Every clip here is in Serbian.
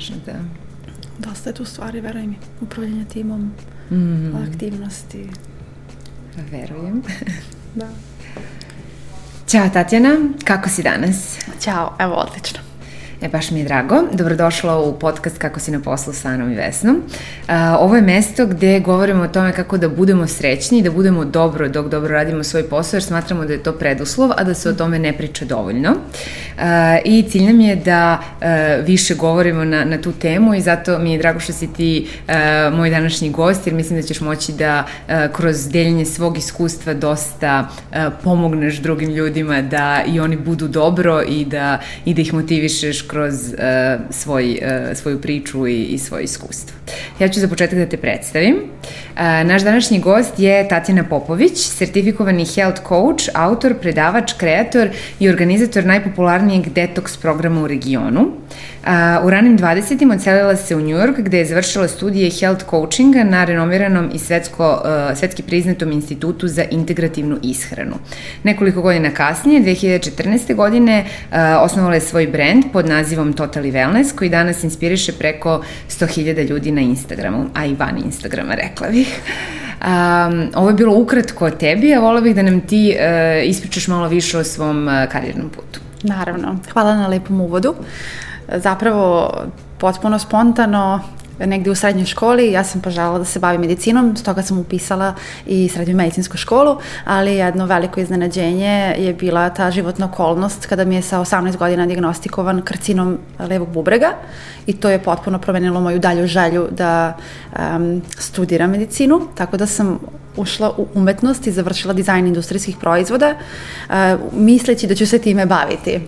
važno, da. Dosta je tu stvari, veruj mi, upravljanje timom, mm. aktivnosti. Verujem. da. Ćao Tatjana, kako si danas? Ćao, evo odlično. E, baš mi je drago. Dobrodošla u podcast Kako si na poslu sa Anom i Vesnom. Uh, ovo je mesto gde govorimo o tome kako da budemo srećni i da budemo dobro dok dobro radimo svoj posao, jer smatramo da je to preduslov, a da se o tome ne priča dovoljno. Uh, I cilj nam je da uh, više govorimo na, na tu temu i zato mi je drago što si ti uh, moj današnji gost, jer mislim da ćeš moći da uh, kroz deljenje svog iskustva dosta uh, pomogneš drugim ljudima da i oni budu dobro i da, i da ih motivišeš kroz uh, svoj, uh, svoju priču i, i svoje iskustvo. Ja ću za početak da te predstavim. Uh, naš današnji gost je Tatjana Popović, sertifikovani health coach, autor, predavač, kreator i organizator najpopularnijeg detoks programa u regionu. Uh, u ranim 20. odselila se u New York gde je završila studije health coachinga na renomiranom i svetsko, uh, svetski priznatom institutu za integrativnu ishranu. Nekoliko godina kasnije, 2014. godine, uh, osnovala je svoj brand pod nazivom Totally Wellness koji danas inspiriše preko 100.000 ljudi na Instagramu, a i van Instagrama, rekla bih. Um, ovo je bilo ukratko o tebi, a volila bih da nam ti uh, ispričaš malo više o svom uh, karijernom putu. Naravno. Hvala na lepom uvodu. Zapravo, potpuno spontano, negde u srednjoj školi, ja sam poželjala da se bavim medicinom, stoga sam upisala i srednju medicinsku školu, ali jedno veliko iznenađenje je bila ta životna okolnost kada mi je sa 18 godina diagnostikovan karcinom levog bubrega i to je potpuno promenilo moju dalju želju da um, studiram medicinu, tako da sam ušla u umetnost i završila dizajn industrijskih proizvoda, uh, misleći da ću se time baviti.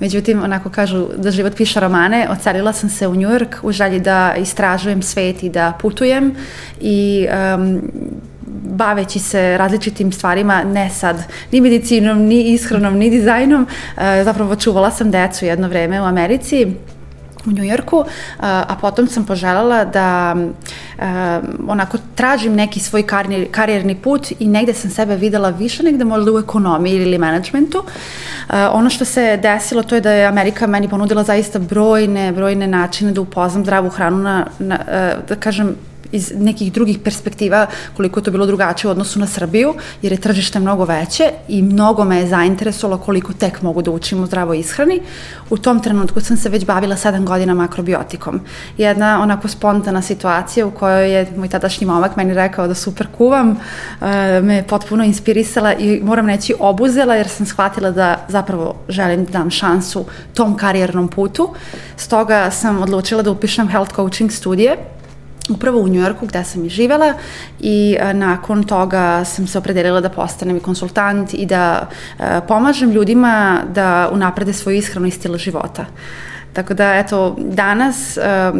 Međutim, onako kažu da život piše romane, ocelila sam se u New York u želji da istražujem svet i da putujem i um, baveći se različitim stvarima, ne sad ni medicinom, ni ishranom, ni dizajnom, uh, zapravo čuvala sam decu jedno vreme u Americi u Njujorku, a potom sam poželjela da onako tražim neki svoj karijerni, put i negde sam sebe videla više negde možda u ekonomiji ili managementu. Ono što se desilo to je da je Amerika meni ponudila zaista brojne, brojne načine da upoznam zdravu hranu na, na da kažem, iz nekih drugih perspektiva koliko je to bilo drugačije u odnosu na Srbiju, jer je tržište mnogo veće i mnogo me je zainteresovalo koliko tek mogu da učim u zdravoj ishrani. U tom trenutku sam se već bavila 7 godina makrobiotikom. Jedna onako spontana situacija u kojoj je moj tadašnji momak meni rekao da super kuvam, e, me potpuno inspirisala i moram neći obuzela jer sam shvatila da zapravo želim da dam šansu tom karijernom putu. Stoga sam odlučila da upišem health coaching studije upravo u Njujorku gde sam i živela i a, nakon toga sam se opredelila da postanem i konsultant i da a, pomažem ljudima da unaprede svoju ishranu i stil života. Tako da, eto, danas a,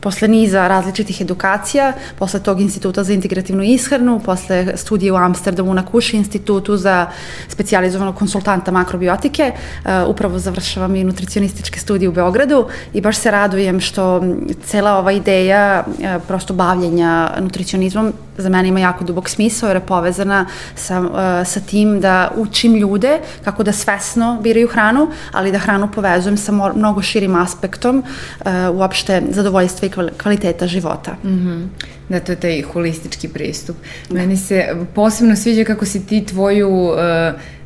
posle niza različitih edukacija, posle tog instituta za integrativnu ishranu, posle studije u Amsterdamu na Kuši institutu za specijalizovanog konsultanta makrobiotike, uh, upravo završavam i nutricionističke studije u Beogradu i baš se radujem što cela ova ideja uh, prosto bavljenja nutricionizmom za mene ima jako dubok smisao jer je povezana sa, uh, sa tim da učim ljude kako da svesno biraju hranu, ali da hranu povezujem sa mnogo širim aspektom uh, uopšte zadovoljstva i kvaliteta života. Mm -hmm. Da, to je taj holistički pristup. Da. Meni se posebno sviđa kako si ti tvoju uh,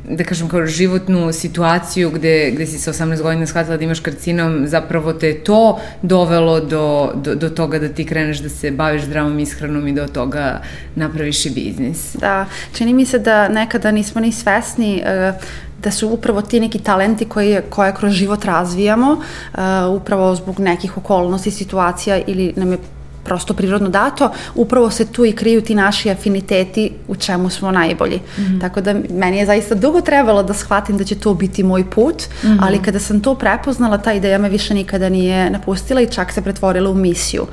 da kažem kao životnu situaciju gde, gde si sa 18 godina shvatila da imaš karcinom, zapravo te to dovelo do, do, do toga da ti kreneš da se baviš zdravom ishranom i da od toga napraviš i biznis. Da, čini mi se da nekada nismo ni svesni uh, da su upravo ti neki talenti koje, koje kroz život razvijamo, uh, upravo zbog nekih okolnosti, situacija ili nam je prosto prirodno dato, upravo se tu i kriju ti naši afiniteti u čemu smo najbolji. Mm -hmm. Tako da meni je zaista dugo trebalo da shvatim da će to biti moj put, mm -hmm. ali kada sam to prepoznala, ta ideja me više nikada nije napustila i čak se pretvorila u misiju.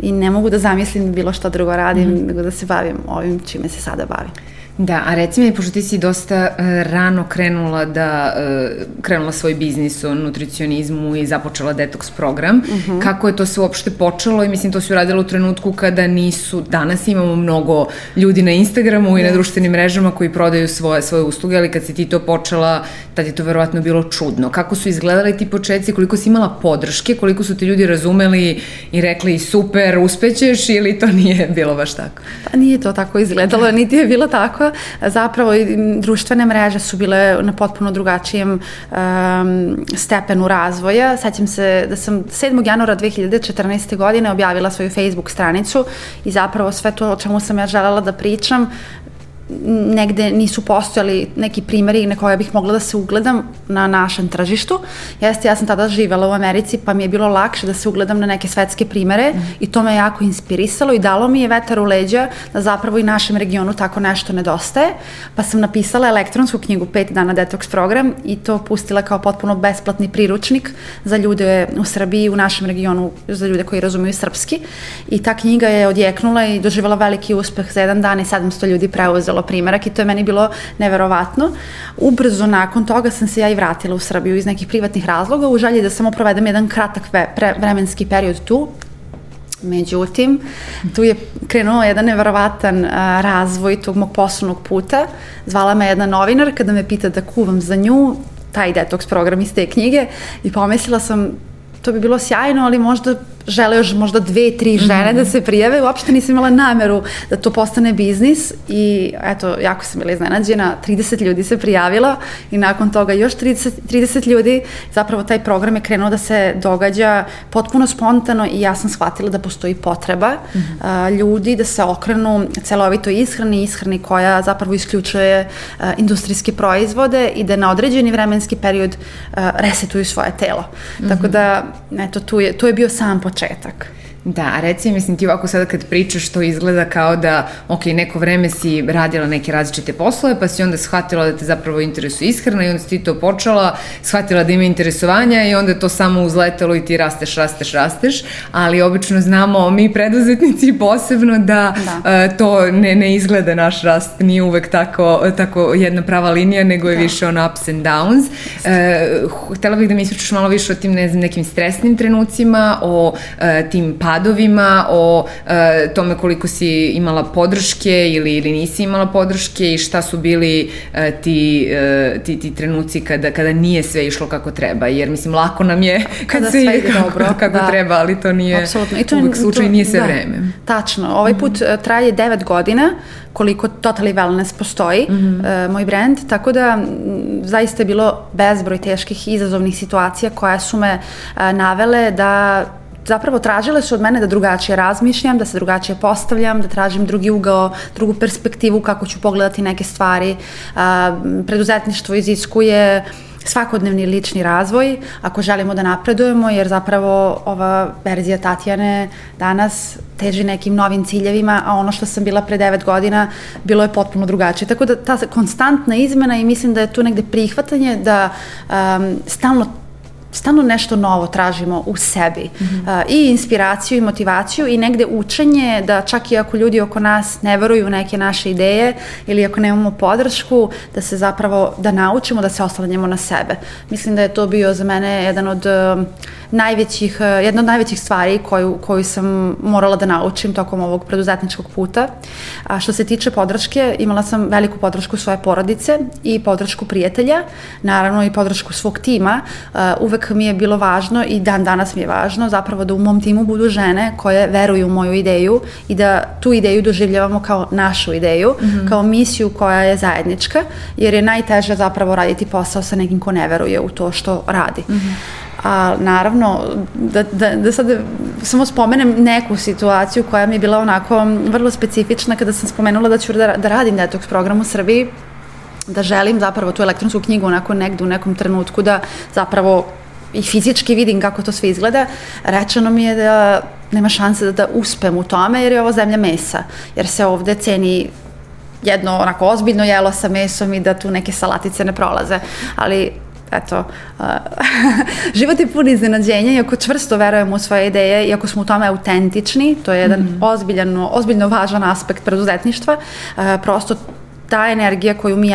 I ne mogu da zamislim bilo šta drugo radim, mm -hmm. nego da se bavim ovim čime se sada bavim. Da, a reci mi, pošto ti si dosta uh, rano krenula da uh, krenula svoj biznis o nutricionizmu i započela detoks program, uh mhm. -huh. kako je to sve uopšte počelo i mislim to si uradila u trenutku kada nisu, danas imamo mnogo ljudi na Instagramu i na društvenim mrežama koji prodaju svoje, svoje usluge, ali kad si ti to počela, tad je to verovatno bilo čudno. Kako su izgledali ti početci, koliko si imala podrške, koliko su ti ljudi razumeli i rekli super, uspećeš ili to nije bilo baš tako? Pa nije to tako izgledalo, niti je bilo tako zapravo i društvene mreže su bile na potpuno drugačijem um, stepenu razvoja. Sećam se da sam 7. januara 2014. godine objavila svoju Facebook stranicu i zapravo sve to o čemu sam ja želela da pričam negde nisu postojali neki primeri na koje bih mogla da se ugledam na našem tržištu. Jeste, ja sam tada živela u Americi, pa mi je bilo lakše da se ugledam na neke svetske primere mm. i to me jako inspirisalo i dalo mi je vetar u leđa da zapravo i našem regionu tako nešto nedostaje. Pa sam napisala elektronsku knjigu 5 dana detox program i to pustila kao potpuno besplatni priručnik za ljude u Srbiji, u našem regionu, za ljude koji razumiju srpski. I ta knjiga je odjeknula i doživala veliki uspeh za jedan dan i 700 ljudi preuzelo pisalo primerak i to je meni bilo neverovatno. Ubrzo nakon toga sam se ja i vratila u Srbiju iz nekih privatnih razloga u želji da samo provedem jedan kratak vremenski period tu, Međutim, tu je krenuo jedan neverovatan a, razvoj tog mog poslovnog puta. Zvala me jedna novinar kada me pita da kuvam za nju taj detoks program iz te knjige i pomislila sam to bi bilo sjajno, ali možda žele još možda dve, tri žene mm. da se prijave, uopšte nisam imala nameru da to postane biznis i eto, jako sam bila iznenađena, 30 ljudi se prijavilo i nakon toga još 30, 30 ljudi, zapravo taj program je krenuo da se događa potpuno spontano i ja sam shvatila da postoji potreba mm. a, ljudi da se okrenu celovito ishrani, ishrani koja zapravo isključuje a, industrijske proizvode i da na određeni vremenski period a, resetuju svoje telo. Mm -hmm. Tako da, eto, tu je, tu je bio sam početak početak. Da, a reci, mislim ti ovako sada kad pričaš to izgleda kao da, ok, neko vreme si radila neke različite poslove, pa si onda shvatila da te zapravo interesuje ishrana i onda si ti to počela, shvatila da ima interesovanja i onda je to samo uzletelo i ti rasteš, rasteš, rasteš, ali obično znamo mi preduzetnici posebno da, da. Uh, to ne, ne izgleda naš rast, nije uvek tako, tako jedna prava linija, nego je da. više on ups and downs. Uh, htela bih da mi ispričaš malo više o tim ne znam, nekim stresnim trenucima, o uh, tim pa radovima, o e, tome koliko si imala podrške ili, ili nisi imala podrške i šta su bili e, ti, e, ti, ti trenuci kada, kada nije sve išlo kako treba. Jer mislim, lako nam je kad kada sve ide kako, dobro. kako da. treba, ali to nije Apsolutno. I to, uvek slučaj, to, nije sve da. vreme. Tačno. Ovaj put mm -hmm. traje 9 godina koliko Totally Wellness postoji, mm -hmm. uh, moj brand, tako da m, zaista je bilo bezbroj teških izazovnih situacija koje su me uh, navele da zapravo tražile su od mene da drugačije razmišljam, da se drugačije postavljam, da tražim drugi ugao, drugu perspektivu kako ću pogledati neke stvari. Preduzetništvo iziskuje svakodnevni lični razvoj ako želimo da napredujemo jer zapravo ova verzija Tatjane danas teži nekim novim ciljevima, a ono što sam bila pre 9 godina bilo je potpuno drugačije. Tako da ta konstantna izmena i mislim da je tu negde prihvatanje da um, stalno stalno nešto novo tražimo u sebi. Mm -hmm. I inspiraciju i motivaciju i negde učenje da čak i ako ljudi oko nas ne veruju u neke naše ideje ili ako nemamo podršku, da se zapravo, da naučimo da se oslanjamo na sebe. Mislim da je to bio za mene jedan od uh, najvećih, uh, jedna od najvećih stvari koju, koju sam morala da naučim tokom ovog preduzetničkog puta. A što se tiče podrške, imala sam veliku podršku svoje porodice i podršku prijatelja, naravno i podršku svog tima. Uh, uvek mi je bilo važno i dan danas mi je važno zapravo da u mom timu budu žene koje veruju u moju ideju i da tu ideju doživljavamo kao našu ideju, mm -hmm. kao misiju koja je zajednička, jer je najteže zapravo raditi posao sa nekim ko ne veruje u to što radi. Mm -hmm. A naravno, da, da, da sad samo spomenem neku situaciju koja mi je bila onako vrlo specifična kada sam spomenula da ću da, da radim detoks program u Srbiji, da želim zapravo tu elektronsku knjigu onako negde u nekom trenutku da zapravo i fizički vidim kako to sve izgleda, rečeno mi je da nema šanse da, da uspem u tome jer je ovo zemlja mesa, jer se ovde ceni jedno onako ozbiljno jelo sa mesom i da tu neke salatice ne prolaze, ali eto, uh, život je pun iznenađenja i ako čvrsto verujemo u svoje ideje i ako smo u tome autentični, to je jedan mm. ozbiljan, ozbiljno važan aspekt preduzetništva, uh, prosto ta energija koju mi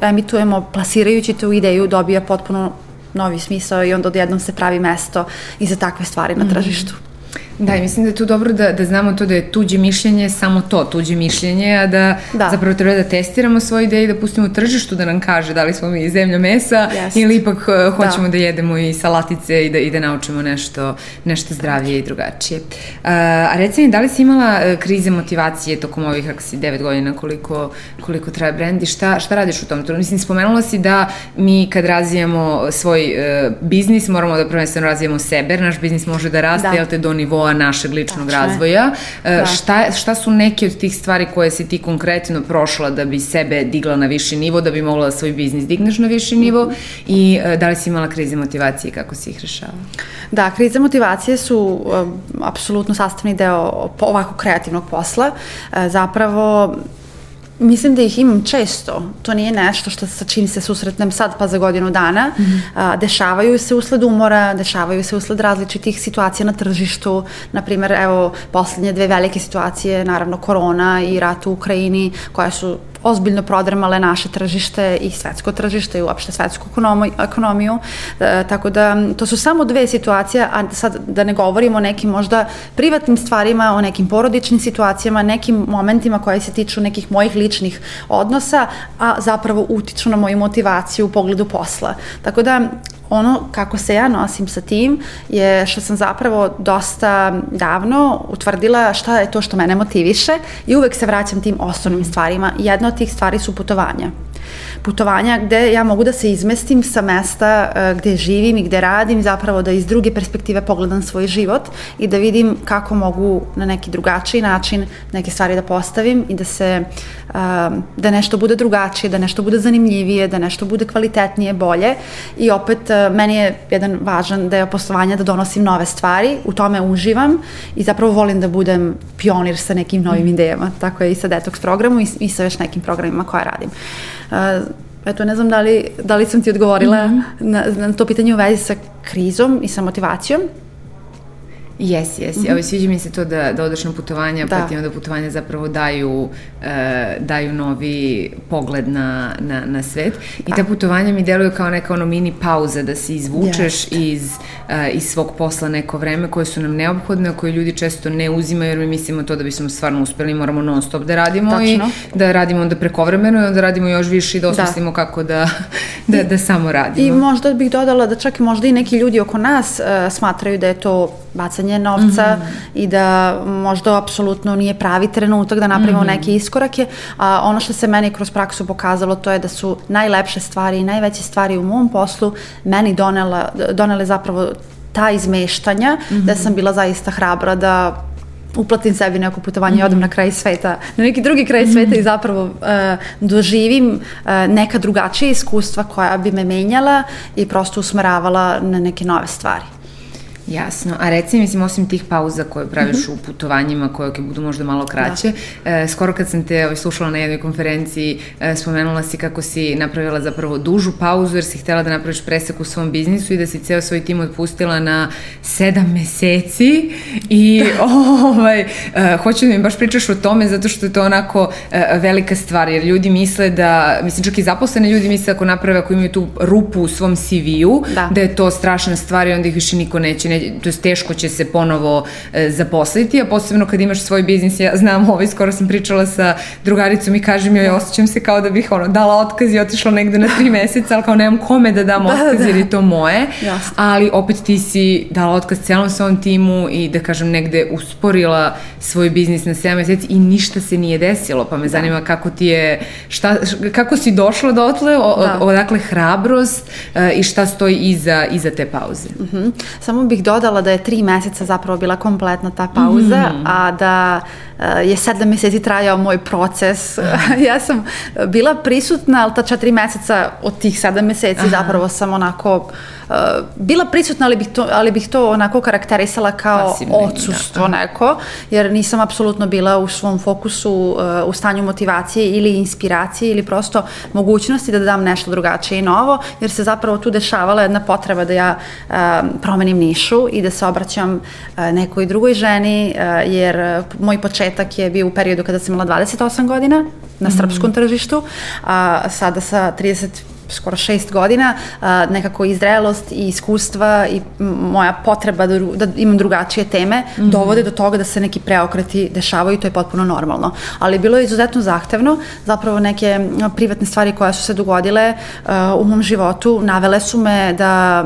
emitujemo plasirajući tu ideju dobija potpuno novi smisao i onda odjednom se pravi mesto i za takve stvari na mhm. tržištu. Mm -hmm. Da, i mislim da je tu dobro da, da znamo to da je tuđe mišljenje samo to, tuđe mišljenje, a da, da. zapravo treba da testiramo svoje ideje i da pustimo tržištu da nam kaže da li smo mi zemlja mesa yes. ili ipak uh, hoćemo da. da jedemo i salatice i da, i da naučimo nešto, nešto zdravije i drugačije. Uh, a reci mi, da li si imala uh, krize motivacije tokom ovih, ako si 9 godina, koliko, koliko traje brend i šta, šta radiš u tom trenutku? Mislim, spomenula si da mi kad razvijamo svoj uh, biznis moramo da prvenstveno razvijamo sebe, naš biznis može da raste, da. jel te, do nivoa nivoa našeg ličnog Tačno razvoja. E, da. Šta, šta su neke od tih stvari koje si ti konkretno prošla da bi sebe digla na viši nivo, da bi mogla da svoj biznis digneš na viši nivo i e, da li si imala krize motivacije i kako si ih rešala? Da, krize motivacije su um, apsolutno sastavni deo ovako kreativnog posla. E, zapravo Mislim da ih imam često. To nije nešto što sa čim se susretnem sad pa za godinu dana. Mm -hmm. a, dešavaju se usled umora, dešavaju se usled različitih situacija na tržištu. Naprimer, evo, poslednje dve velike situacije, naravno korona i rat u Ukrajini, koje su ozbiljno prodrmale naše tržište i svetsko tržište i uopšte svetsku ekonomiju. E, tako da to su samo dve situacije, a sad da ne govorimo o nekim možda privatnim stvarima, o nekim porodičnim situacijama, nekim momentima koje se tiču nekih mojih ličnih odnosa, a zapravo utiču na moju motivaciju u pogledu posla. Tako da ono kako se ja nosim sa tim je što sam zapravo dosta davno utvrdila šta je to što mene motiviše i uvek se vraćam tim osnovnim stvarima. Jedna od tih stvari su putovanja putovanja gde ja mogu da se izmestim sa mesta uh, gde živim i gde radim, zapravo da iz druge perspektive pogledam svoj život i da vidim kako mogu na neki drugačiji način neke stvari da postavim i da se uh, da nešto bude drugačije, da nešto bude zanimljivije, da nešto bude kvalitetnije, bolje i opet uh, meni je jedan važan deo poslovanja da donosim nove stvari, u tome uživam i zapravo volim da budem pionir sa nekim novim idejama, tako je i sa Detox programu i, i sa još nekim programima koje radim. Uh, eto, ne znam da li, da li sam ti odgovorila mm -hmm. na, na to pitanje u vezi sa krizom i sa motivacijom. Jes, jes. Mm -hmm. Evo, sviđa mi se to da, da odeš na putovanja, da. pa ti onda putovanja zapravo daju, uh, daju novi pogled na, na, na svet. I da. ta putovanja mi deluju kao neka ono mini pauza da se izvučeš yes. iz, uh, iz svog posla neko vreme koje su nam neophodne, koje ljudi često ne uzimaju jer mi mislimo to da bismo stvarno uspeli, moramo non stop da radimo Tačno. i da radimo onda prekovremeno i onda radimo još više i da, da. osmislimo da. kako da, da, da samo radimo. I možda bih dodala da čak i možda i neki ljudi oko nas uh, smatraju da je to bacanje novca mm -hmm. i da možda apsolutno nije pravi trenutak da napravimo mm -hmm. neke iskorake, a ono što se meni kroz praksu pokazalo to je da su najlepše stvari i najveće stvari u mom poslu meni donela, donele zapravo ta izmeštanja, mm -hmm. da sam bila zaista hrabra da uplatim sebi neko putovanje mm -hmm. i odem na kraj sveta, na neki drugi kraj sveta mm -hmm. i zapravo uh, doživim uh, neka drugačija iskustva koja bi me menjala i prosto usmeravala na neke nove stvari. Jasno. A reci, mislim, osim tih pauza koje praviš mm -hmm. u putovanjima, koje okay, budu možda malo kraće, da. e, skoro kad sam te ovaj, slušala na jednoj konferenciji, e, spomenula si kako si napravila zapravo dužu pauzu, jer si htela da napraviš presek u svom biznisu i da si ceo svoj tim otpustila na sedam meseci i da. ovaj, e, hoću da mi baš pričaš o tome, zato što je to onako e, velika stvar, jer ljudi misle da, mislim, čak i zaposlene ljudi misle ako naprave, ako imaju tu rupu u svom CV-u, da. da je to strašna stvar i onda ih više niko neće ne, to je teško će se ponovo e, zaposliti, a posebno kad imaš svoj biznis, ja znam, ovaj, skoro sam pričala sa drugaricom i kažem joj, osjećam se kao da bih ono, dala otkaz i otišla negde na tri meseca, ali kao nemam kome da dam da, otkaz da. jer je to moje, Jasne. ali opet ti si dala otkaz celom svom timu i da kažem negde usporila svoj biznis na 7 meseci i ništa se nije desilo, pa me da. zanima kako ti je, šta, kako si došla dotle, o, da. odakle hrabrost uh, i šta stoji iza, iza te pauze. Mhm. -huh. Samo bih dodala da je tri meseca zapravo bila kompletna ta pauza, mm. a da uh, je sedam meseci trajao moj proces. ja sam bila prisutna, ali ta četiri meseca od tih sedam meseci Aha. zapravo sam onako uh, bila prisutna, ali bih, to, ali bih to onako karakterisala kao Pasivno, odsustvo da. neko, jer nisam apsolutno bila u svom fokusu uh, u stanju motivacije ili inspiracije ili prosto mogućnosti da dam nešto drugačije i novo, jer se zapravo tu dešavala jedna potreba da ja uh, promenim nišu i da se obraćam uh, nekoj drugoj ženi, uh, jer uh, moj početak je bio u periodu kada sam imala 28 godina na srpskom tržištu, a sada sa 30 skoro šest godina, a, nekako i zrelost i iskustva i moja potreba da, da imam drugačije teme mm -hmm. dovode do toga da se neki preokreti dešavaju i to je potpuno normalno. Ali bilo je izuzetno zahtevno, zapravo neke privatne stvari koje su se dogodile a, u mom životu navele su me da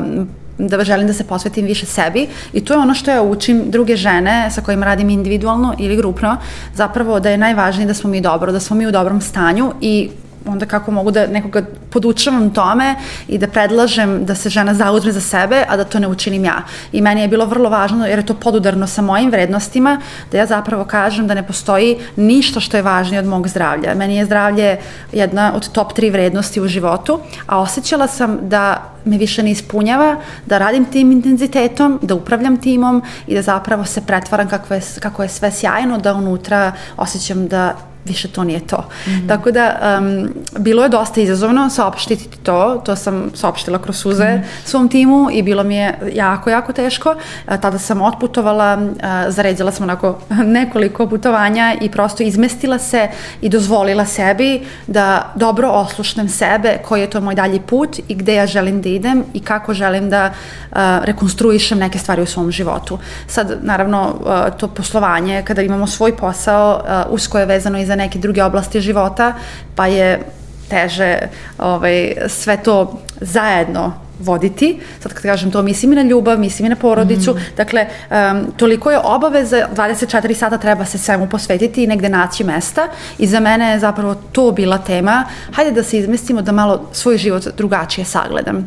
da želim da se posvetim više sebi i to je ono što ja učim druge žene sa kojima radim individualno ili grupno, zapravo da je najvažnije da smo mi dobro, da smo mi u dobrom stanju i onda kako mogu da nekoga podučavam tome i da predlažem da se žena zauzme za sebe, a da to ne učinim ja. I meni je bilo vrlo važno, jer je to podudarno sa mojim vrednostima, da ja zapravo kažem da ne postoji ništa što je važnije od mog zdravlja. Meni je zdravlje jedna od top tri vrednosti u životu, a osjećala sam da me više ne ispunjava, da radim tim intenzitetom, da upravljam timom i da zapravo se pretvaram kako je, kako je sve sjajno, da unutra osjećam da više to nije to. Mm. Tako da, um, bilo je dosta izazovno saopštiti to, to sam saopštila kroz suze mm svom timu i bilo mi je jako, jako teško. A, tada sam otputovala, a, zaređala sam onako nekoliko putovanja i prosto izmestila se i dozvolila sebi da dobro oslušnem sebe, koji je to moj dalji put i gde ja želim da idem i kako želim da a, rekonstruišem neke stvari u svom životu. Sad, naravno, to poslovanje, kada imamo svoj posao, usko je vezano i za neke druge oblasti života, pa je teže ovaj, sve to zajedno voditi. Sad kad kažem to, mislim i na ljubav, mislim i na porodicu. Mm. Dakle, um, toliko je obaveza, 24 sata treba se svemu posvetiti i negde naći mesta. I za mene je zapravo to bila tema. Hajde da se izmestimo da malo svoj život drugačije sagledam.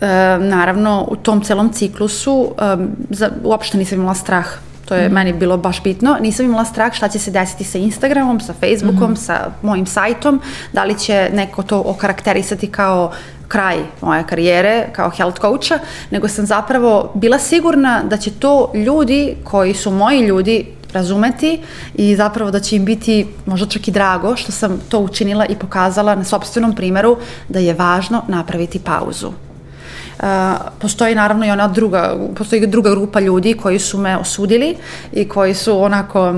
E, naravno, u tom celom ciklusu um, za, uopšte nisam imala strah To je mm. meni bilo baš bitno. Nisam imala strah šta će se desiti sa Instagramom, sa Facebookom, mm. sa mojim sajtom, da li će neko to okarakterisati kao kraj moje karijere kao health coacha, nego sam zapravo bila sigurna da će to ljudi koji su moji ljudi razumeti i zapravo da će im biti možda čak i drago što sam to učinila i pokazala na sobstvenom primeru da je važno napraviti pauzu postoji naravno i ona druga, postoji druga grupa ljudi koji su me osudili i koji su onako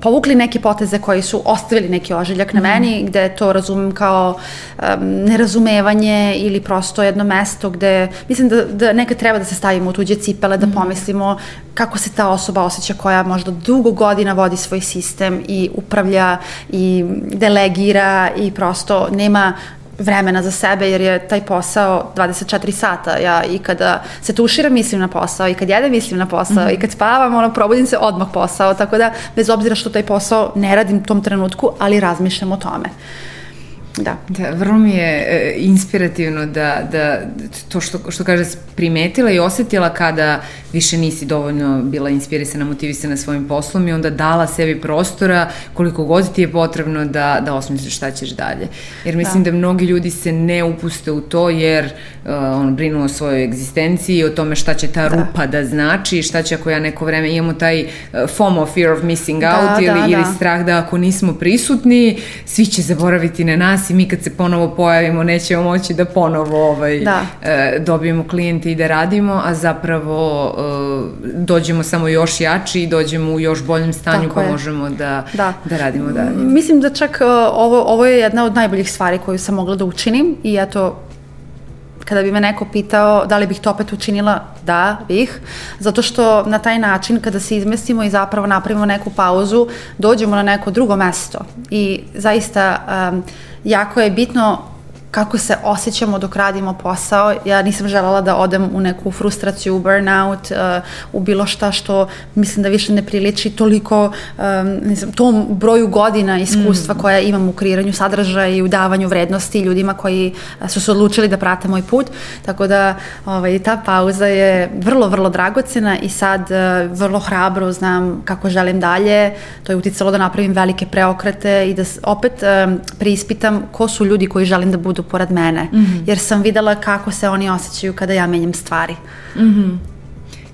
povukli neke poteze koji su ostavili neki ožiljak na mm. meni, gde to razumem kao um, nerazumevanje ili prosto jedno mesto gde, mislim da, da nekad treba da se stavimo u tuđe cipele, da mm. pomislimo kako se ta osoba osjeća koja možda dugo godina vodi svoj sistem i upravlja i delegira i prosto nema vremena za sebe jer je taj posao 24 sata. Ja i kada se tuširam mislim na posao i kad jedem mislim na posao mm -hmm. i kad spavam ono probudim se odmah posao. Tako da bez obzira što taj posao ne radim u tom trenutku, ali razmišljam o tome. Da. Da, vrlo mi je e, inspirativno da, da to što, što kaže primetila i osetila kada više nisi dovoljno bila inspirisana, motivisana svojim poslom i onda dala sebi prostora koliko god ti je potrebno da, da osmisliš šta ćeš dalje. Jer mislim da, da mnogi ljudi se ne upuste u to jer uh, on brinu o svojoj egzistenciji, o tome šta će ta da. rupa da znači, šta će ako ja neko vreme imamo taj uh, FOMO, fear of missing da, out da, ili, da. ili strah da ako nismo prisutni, svi će zaboraviti na nas i mi kad se ponovo pojavimo nećemo moći da ponovo ovaj, da. Uh, dobijemo klijente i da radimo, a zapravo uh, dođemo samo još jači i dođemo u još boljem stanju Tako pa je. možemo da, da. da radimo dalje. Mislim da čak uh, ovo, ovo je jedna od najboljih stvari koju sam mogla da učinim i eto, kada bi me neko pitao da li bih to opet učinila, da, bih, zato što na taj način kada se izmestimo i zapravo napravimo neku pauzu, dođemo na neko drugo mesto i zaista um, jako je bitno kako se osjećamo dok radimo posao. Ja nisam želala da odem u neku frustraciju, burnout, uh, u bilo šta što mislim da više ne priliči toliko um, nisam, tom broju godina iskustva mm. koja imam u kreiranju sadržaja i u davanju vrednosti ljudima koji su se odlučili da prate moj put. Tako da ovaj, ta pauza je vrlo, vrlo dragocena i sad uh, vrlo hrabro znam kako želim dalje. To je uticalo da napravim velike preokrete i da opet um, preispitam ko su ljudi koji želim da budu pored mene, mm -hmm. jer sam videla kako se oni osjećaju kada ja menjam stvari. Mm -hmm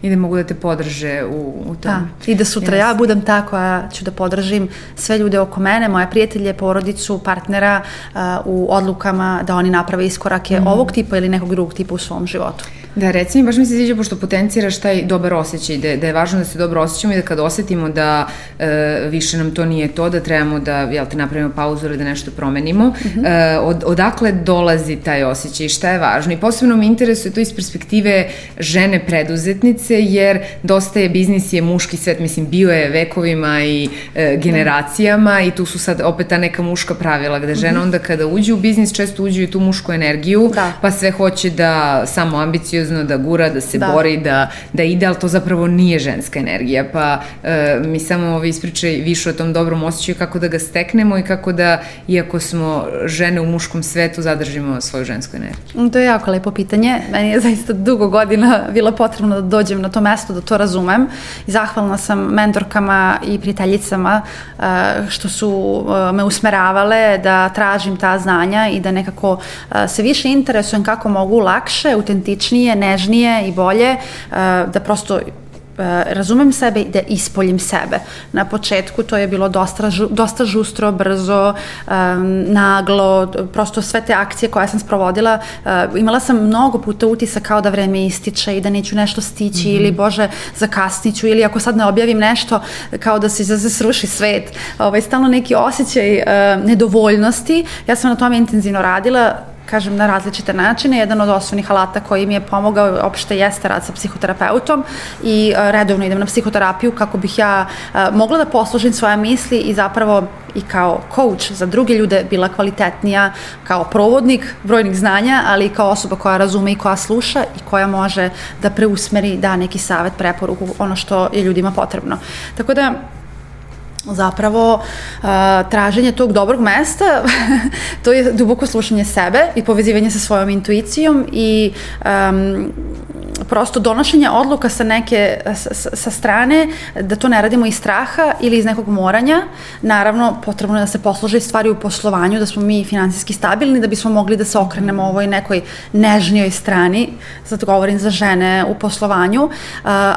i da mogu da te podrže u, u tom. Da. I da sutra yes. ja budem ta koja ću da podržim sve ljude oko mene, moje prijatelje, porodicu, partnera uh, u odlukama da oni naprave iskorake mm. ovog tipa ili nekog drugog tipa u svom životu. Da, reci mi, baš mi se sviđa pošto potenciraš taj dobar osjećaj, da, da je važno da se dobro osjećamo i da kad osetimo da e, više nam to nije to, da trebamo da, jel te, napravimo pauzu ili da nešto promenimo, mm -hmm. e, od, odakle dolazi taj osjećaj i šta je važno? I posebno me interesuje to iz perspektive žene preduzetnice, jer dosta je biznis je muški svet, mislim, bio je vekovima i e, generacijama da. i tu su sad opet ta neka muška pravila, gde žena mm -hmm. onda kada uđe u biznis često uđe i tu mušku energiju, da. pa sve hoće da samo ambiciju ambiciozno, da gura, da se da. bori, da, da ide, ali to zapravo nije ženska energija. Pa e, mi samo ovo ispričaj više o tom dobrom osjećaju kako da ga steknemo i kako da, iako smo žene u muškom svetu, zadržimo svoju žensku energiju. To je jako lepo pitanje. Meni je zaista dugo godina bilo potrebno da dođem na to mesto, da to razumem. I zahvalna sam mentorkama i prijateljicama e, što su e, me usmeravale da tražim ta znanja i da nekako e, se više interesujem kako mogu lakše, autentičnije prirodnije, nežnije i bolje, eh, da prosto eh, razumem sebe i da ispoljim sebe. Na početku to je bilo dosta, dosta žustro, brzo, um, naglo, prosto sve te akcije koje sam sprovodila, uh, imala sam mnogo puta utisak kao da vreme ističe i da neću nešto stići mm -hmm. ili bože zakasniću ili ako sad ne objavim nešto kao da se da sruši svet. Ovaj, stalno neki osjećaj uh, nedovoljnosti. Ja sam na tome intenzivno radila, kažem, na različite načine. Jedan od osnovnih alata koji mi je pomogao opšte jeste rad sa psihoterapeutom i uh, redovno idem na psihoterapiju kako bih ja uh, mogla da poslužim svoje misli i zapravo i kao coach za druge ljude bila kvalitetnija kao provodnik brojnih znanja, ali i kao osoba koja razume i koja sluša i koja može da preusmeri, da neki savet, preporuku, ono što je ljudima potrebno. Tako da, zapravo uh, traženje tog dobrog mesta, to je duboko slušanje sebe i povezivanje sa svojom intuicijom i um, prosto donošenje odluka sa neke, sa, sa strane, da to ne radimo iz straha ili iz nekog moranja. Naravno, potrebno je da se poslože stvari u poslovanju, da smo mi finansijski stabilni, da bismo mogli da se okrenemo ovoj nekoj nežnijoj strani, zato govorim za žene u poslovanju, uh,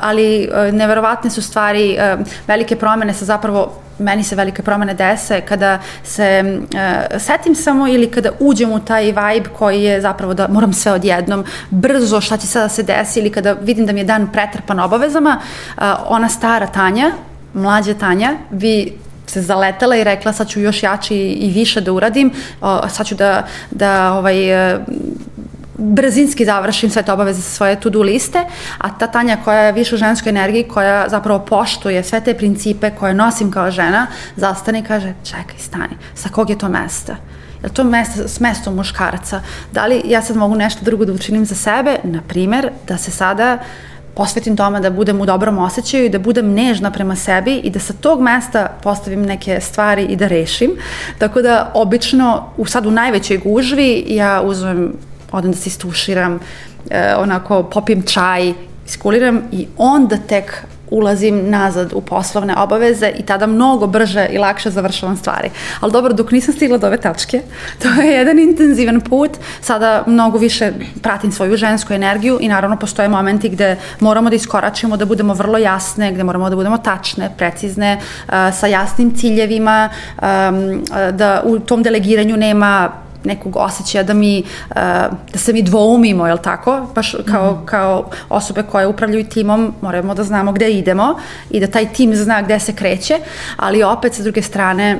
ali uh, neverovatne su stvari, velike promene sa zapravo meni se velike promene dese kada se uh, setim samo ili kada uđem u taj vibe koji je zapravo da moram sve odjednom, brzo šta će sada da se desi ili kada vidim da mi je dan pretrpan obavezama, uh, ona stara Tanja, mlađa Tanja, vi se zaletela i rekla sad ću još jači i više da uradim, uh, sad ću da, da ovaj, uh, brzinski završim sve te obaveze sa svoje to-do liste, a ta Tanja koja je više u ženskoj energiji, koja zapravo poštuje sve te principe koje nosim kao žena, zastane i kaže, čekaj, stani, sa kog je to mesta? Je to mesto, s mestom muškaraca? Da li ja sad mogu nešto drugo da učinim za sebe? Na primer, da se sada posvetim tome da budem u dobrom osjećaju i da budem nežna prema sebi i da sa tog mesta postavim neke stvari i da rešim. Tako da, obično, u, sad u najvećoj gužvi ja uzmem odem da se istuširam, e, onako popim čaj, iskuliram i onda tek ulazim nazad u poslovne obaveze i tada mnogo brže i lakše završavam stvari. Ali dobro, dok nisam stigla do ove tačke, to je jedan intenzivan put, sada mnogo više pratim svoju žensku energiju i naravno postoje momenti gde moramo da iskoračimo, da budemo vrlo jasne, gde moramo da budemo tačne, precizne, uh, sa jasnim ciljevima, um, da u tom delegiranju nema nekog osjećaja da mi, uh, da se mi dvoumimo, jel tako? Baš kao, mm. kao osobe koje upravljaju timom moramo da znamo gde idemo i da taj tim zna gde se kreće, ali opet sa druge strane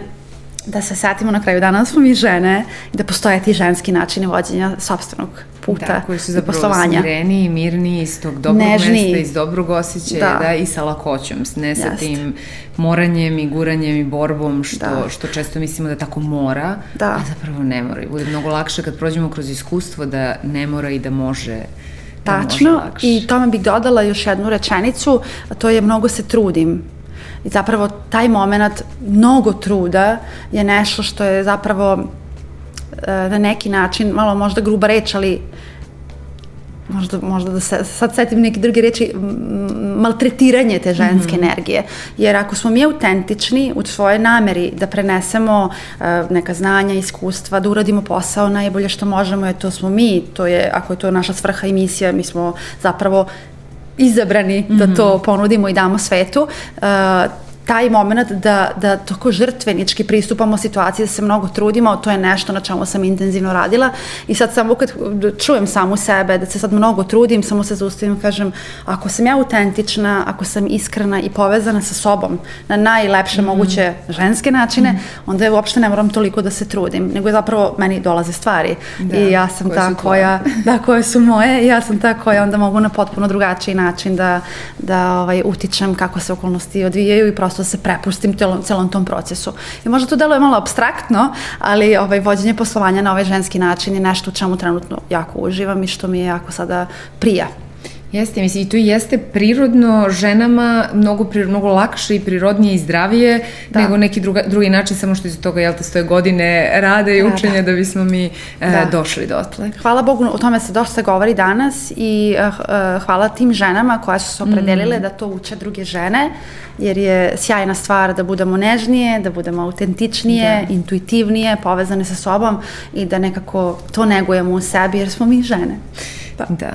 da se setimo na kraju dana da smo mi žene i da postoje ti ženski načini vođenja sobstvenog puta da, koji su zapravo poslovanja. smireni, mirni iz tog dobrog Nežni. mesta, iz dobrog osjećaja, da. da, i sa lakoćom, ne sa Jest. tim moranjem i guranjem i borbom, što, da. što često mislimo da tako mora, da. a zapravo ne mora. I bude mnogo lakše kad prođemo kroz iskustvo da ne mora i da može da Tačno, i tome bih dodala još jednu rečenicu, a to je mnogo se trudim. I zapravo taj moment mnogo truda je nešto što je zapravo e, na neki način, malo možda gruba reč, ali možda, možda da se, sad setim neke druge reči, maltretiranje te ženske mm -hmm. energije. Jer ako smo mi autentični u svojoj nameri da prenesemo uh, neka znanja, iskustva, da uradimo posao najbolje što možemo, je to smo mi, to je, ako je to naša svrha i misija, mi smo zapravo izabrani mm -hmm. da to mhm. ponudimo i damo svetu, uh, taj moment da, da toko žrtvenički pristupamo situaciji, da se mnogo trudimo, to je nešto na čemu sam intenzivno radila i sad samo kad čujem samu sebe, da se sad mnogo trudim, samo se zaustavim kažem, ako sam ja autentična, ako sam iskrena i povezana sa sobom na najlepše mm -hmm. moguće ženske načine, mm -hmm. onda je uopšte ne moram toliko da se trudim, nego je zapravo meni dolaze stvari da, i ja sam ta koja, da, koje su moje, ja sam ta koja onda mogu na potpuno drugačiji način da, da ovaj, utičem kako se okolnosti odvijaju i prosto prosto se prepustim celom, celom tom procesu. I možda to deluje malo abstraktno, ali ovaj, vođenje poslovanja na ovaj ženski način je nešto u čemu trenutno jako uživam i što mi je jako sada prija. Jeste, mislim, i tu jeste prirodno ženama mnogo, mnogo lakše i prirodnije i zdravije da. nego neki druga, drugi način, samo što iz toga, jel te, stoje godine rada i da, učenja da. da bismo mi e, da. došli do otle. Hvala Bogu, o tome se dosta govori danas i uh, uh, hvala tim ženama koje su se opredelile mm. da to uče druge žene, jer je sjajna stvar da budemo nežnije, da budemo autentičnije, da. intuitivnije, povezane sa sobom i da nekako to negujemo u sebi, jer smo mi žene. Pa. Da,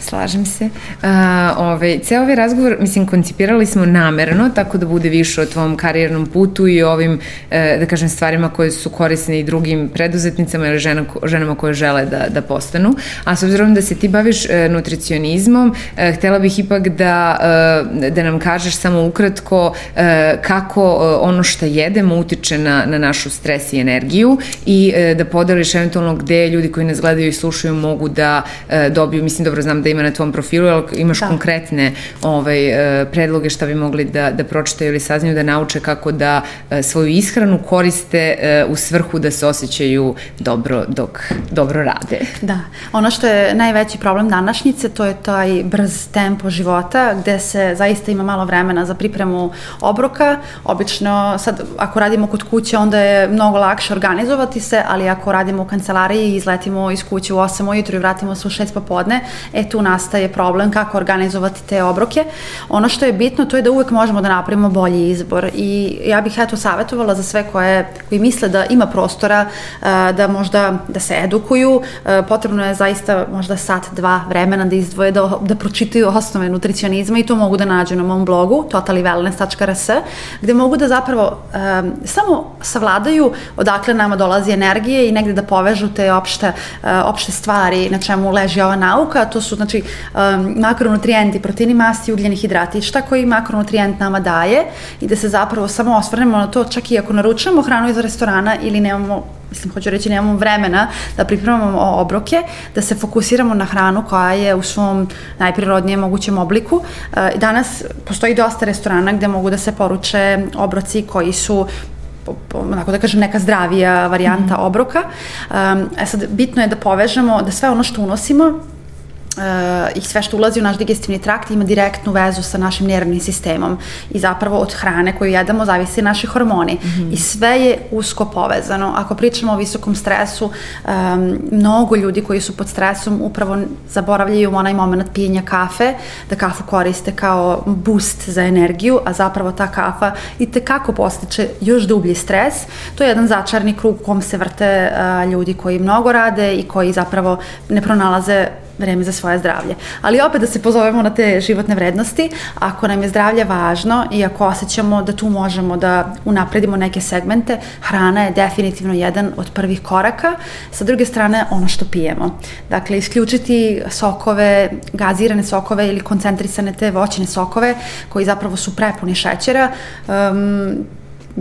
slažem se. Uh, ovaj, ceo ovaj razgovor, mislim, koncipirali smo namerno, tako da bude više o tvom karijernom putu i ovim, uh, da kažem, stvarima koje su korisne i drugim preduzetnicama ili žena, ženama koje žele da, da postanu. A s obzirom da se ti baviš uh, nutricionizmom, uh, htela bih ipak da, uh, da nam kažeš samo ukratko uh, kako uh, ono što jedemo utiče na, na našu stres i energiju i uh, da podeliš eventualno gde ljudi koji nas gledaju i slušaju mogu da uh, dobiju, mislim dobro znam da ima na tvom profilu, ali imaš da. konkretne ovaj, e, predloge šta bi mogli da, da pročitaju ili saznaju da nauče kako da e, svoju ishranu koriste e, u svrhu da se osjećaju dobro dok dobro rade. Da, ono što je najveći problem današnjice to je taj brz tempo života gde se zaista ima malo vremena za pripremu obroka. Obično sad ako radimo kod kuće onda je mnogo lakše organizovati se, ali ako radimo u kancelariji i izletimo iz kuće u 8 ujutru i vratimo se u 6 popodne, e tu nastaje problem kako organizovati te obroke. Ono što je bitno to je da uvek možemo da napravimo bolji izbor i ja bih eto savjetovala za sve koje, koji misle da ima prostora da možda da se edukuju, potrebno je zaista možda sat, dva vremena da izdvoje, da, da pročitaju osnove nutricionizma i to mogu da nađu na mom blogu totalywellness.rs gde mogu da zapravo um, samo savladaju odakle nama dolazi energije i negde da povežu te opšte, uh, opšte stvari na čemu leži ova nauka, to su znači um, makronutrijenti, proteini, masti, ugljeni hidrati, šta koji makronutrijent nama daje i da se zapravo samo osvrnemo na to čak i ako naručujemo hranu iz restorana ili nemamo mislim, hoću reći, nemamo vremena da pripremamo obroke, da se fokusiramo na hranu koja je u svom najprirodnijem mogućem obliku. Uh, danas postoji dosta restorana gde mogu da se poruče obroci koji su onako da kažem neka zdravija varijanta mm -hmm. obroka. Um, e sad, bitno je da povežemo da sve ono što unosimo i sve što ulazi u naš digestivni trakt ima direktnu vezu sa našim nervnim sistemom i zapravo od hrane koju jedemo zavisi naši hormoni mm -hmm. i sve je usko povezano. Ako pričamo o visokom stresu, um, mnogo ljudi koji su pod stresom upravo zaboravljaju onaj moment pijenja kafe, da kafu koriste kao boost za energiju, a zapravo ta kafa i tekako postiče još dublji stres. To je jedan začarni krug u kom se vrte uh, ljudi koji mnogo rade i koji zapravo ne pronalaze vreme za svoje zdravlje. Ali opet da se pozovemo na te životne vrednosti, ako nam je zdravlje važno i ako osjećamo da tu možemo da unapredimo neke segmente, hrana je definitivno jedan od prvih koraka. Sa druge strane, ono što pijemo. Dakle, isključiti sokove, gazirane sokove ili koncentrisane te voćne sokove koji zapravo su prepuni šećera. Um,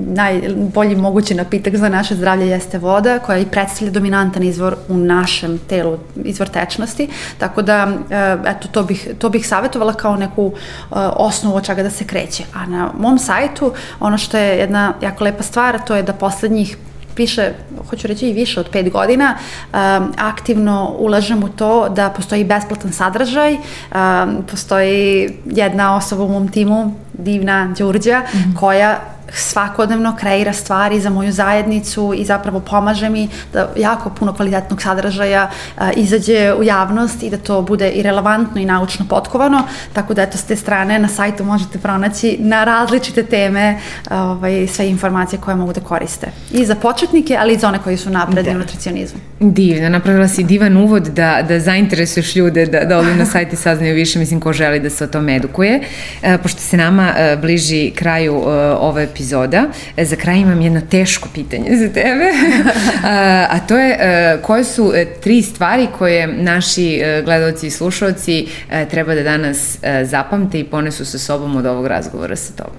najbolji mogući napitak za naše zdravlje jeste voda koja i predstavlja dominantan izvor u našem telu, izvor tečnosti, tako da eh, eto, to bih, to bih savjetovala kao neku eh, osnovu od čega da se kreće. A na mom sajtu ono što je jedna jako lepa stvar, to je da poslednjih više, hoću reći i više od pet godina, um, aktivno ulažem u to da postoji besplatan sadržaj, um, postoji jedna osoba u mom timu, divna Đurđa, mm -hmm. koja svakodnevno kreira stvari za moju zajednicu i zapravo pomaže mi da jako puno kvalitetnog sadržaja a, izađe u javnost i da to bude i relevantno i naučno potkovano, tako da eto s te strane na sajtu možete pronaći na različite teme ovaj, sve informacije koje mogu da koriste. I za početnike, ali i za one koji su napredni da. u nutricionizmu. Divno, napravila si divan uvod da, da zainteresuješ ljude da, da odu na sajt i saznaju više, mislim ko želi da se o tome edukuje. E, pošto se nama e, bliži kraju e, ove epizoda, e, za kraj imam jedno teško pitanje za tebe, a, a to je e, koje su e, tri stvari koje naši gledalci i slušalci treba da danas zapamte i ponesu sa sobom od ovog razgovora sa tobom?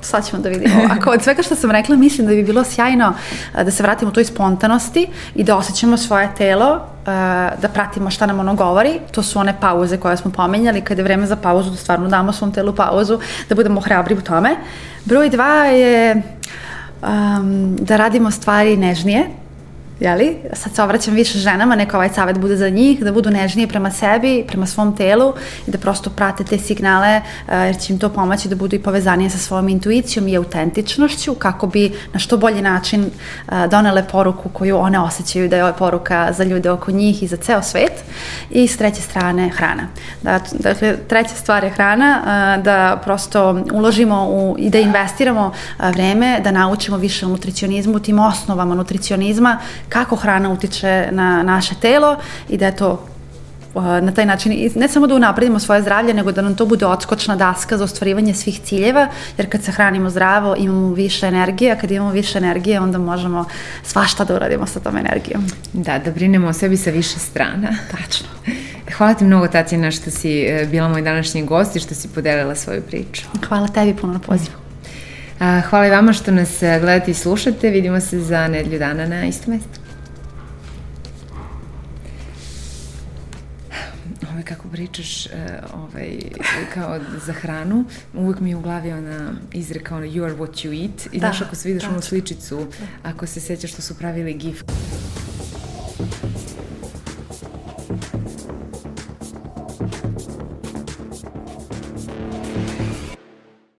sad ćemo da vidimo. Ako od svega što sam rekla, mislim da bi bilo sjajno da se vratimo u toj spontanosti i da osjećamo svoje telo, da pratimo šta nam ono govori. To su one pauze koje smo pomenjali, kada je vreme za pauzu, da stvarno damo svom telu pauzu, da budemo hrabri u tome. Broj dva je um, da radimo stvari nežnije, jeli? Sad se obraćam više ženama, neka ovaj savjet bude za njih, da budu nežnije prema sebi, prema svom telu i da prosto prate te signale, eh, jer će im to pomoći da budu i povezanije sa svojom intuicijom i autentičnošću, kako bi na što bolji način eh, donele poruku koju one osjećaju da je ova poruka za ljude oko njih i za ceo svet. I s treće strane, hrana. Dakle, treća stvar je hrana, eh, da prosto uložimo u, i da investiramo vreme, da naučimo više o nutricionizmu, tim osnovama nutricionizma, kako hrana utiče na naše telo i da je to uh, na taj način, ne samo da unapredimo svoje zdravlje, nego da nam to bude odskočna daska za ostvarivanje svih ciljeva, jer kad se hranimo zdravo imamo više energije, a kad imamo više energije onda možemo svašta da uradimo sa tom energijom. Da, da brinemo o sebi sa više strana. Tačno. Hvala ti mnogo, Tatjana, što si e, bila moj današnji gost i što si podelila svoju priču. Hvala tebi puno na pozivu. Hvala i vama što nas e, gledate i slušate. Vidimo se za nedlju dana na isto mesto. Ove, kako pričaš e, ovaj, kao za hranu, uvek mi je u glavi ona izreka ona you are what you eat i da, znaš ako se vidiš da. onu sličicu, ako se sećaš što su pravili gif.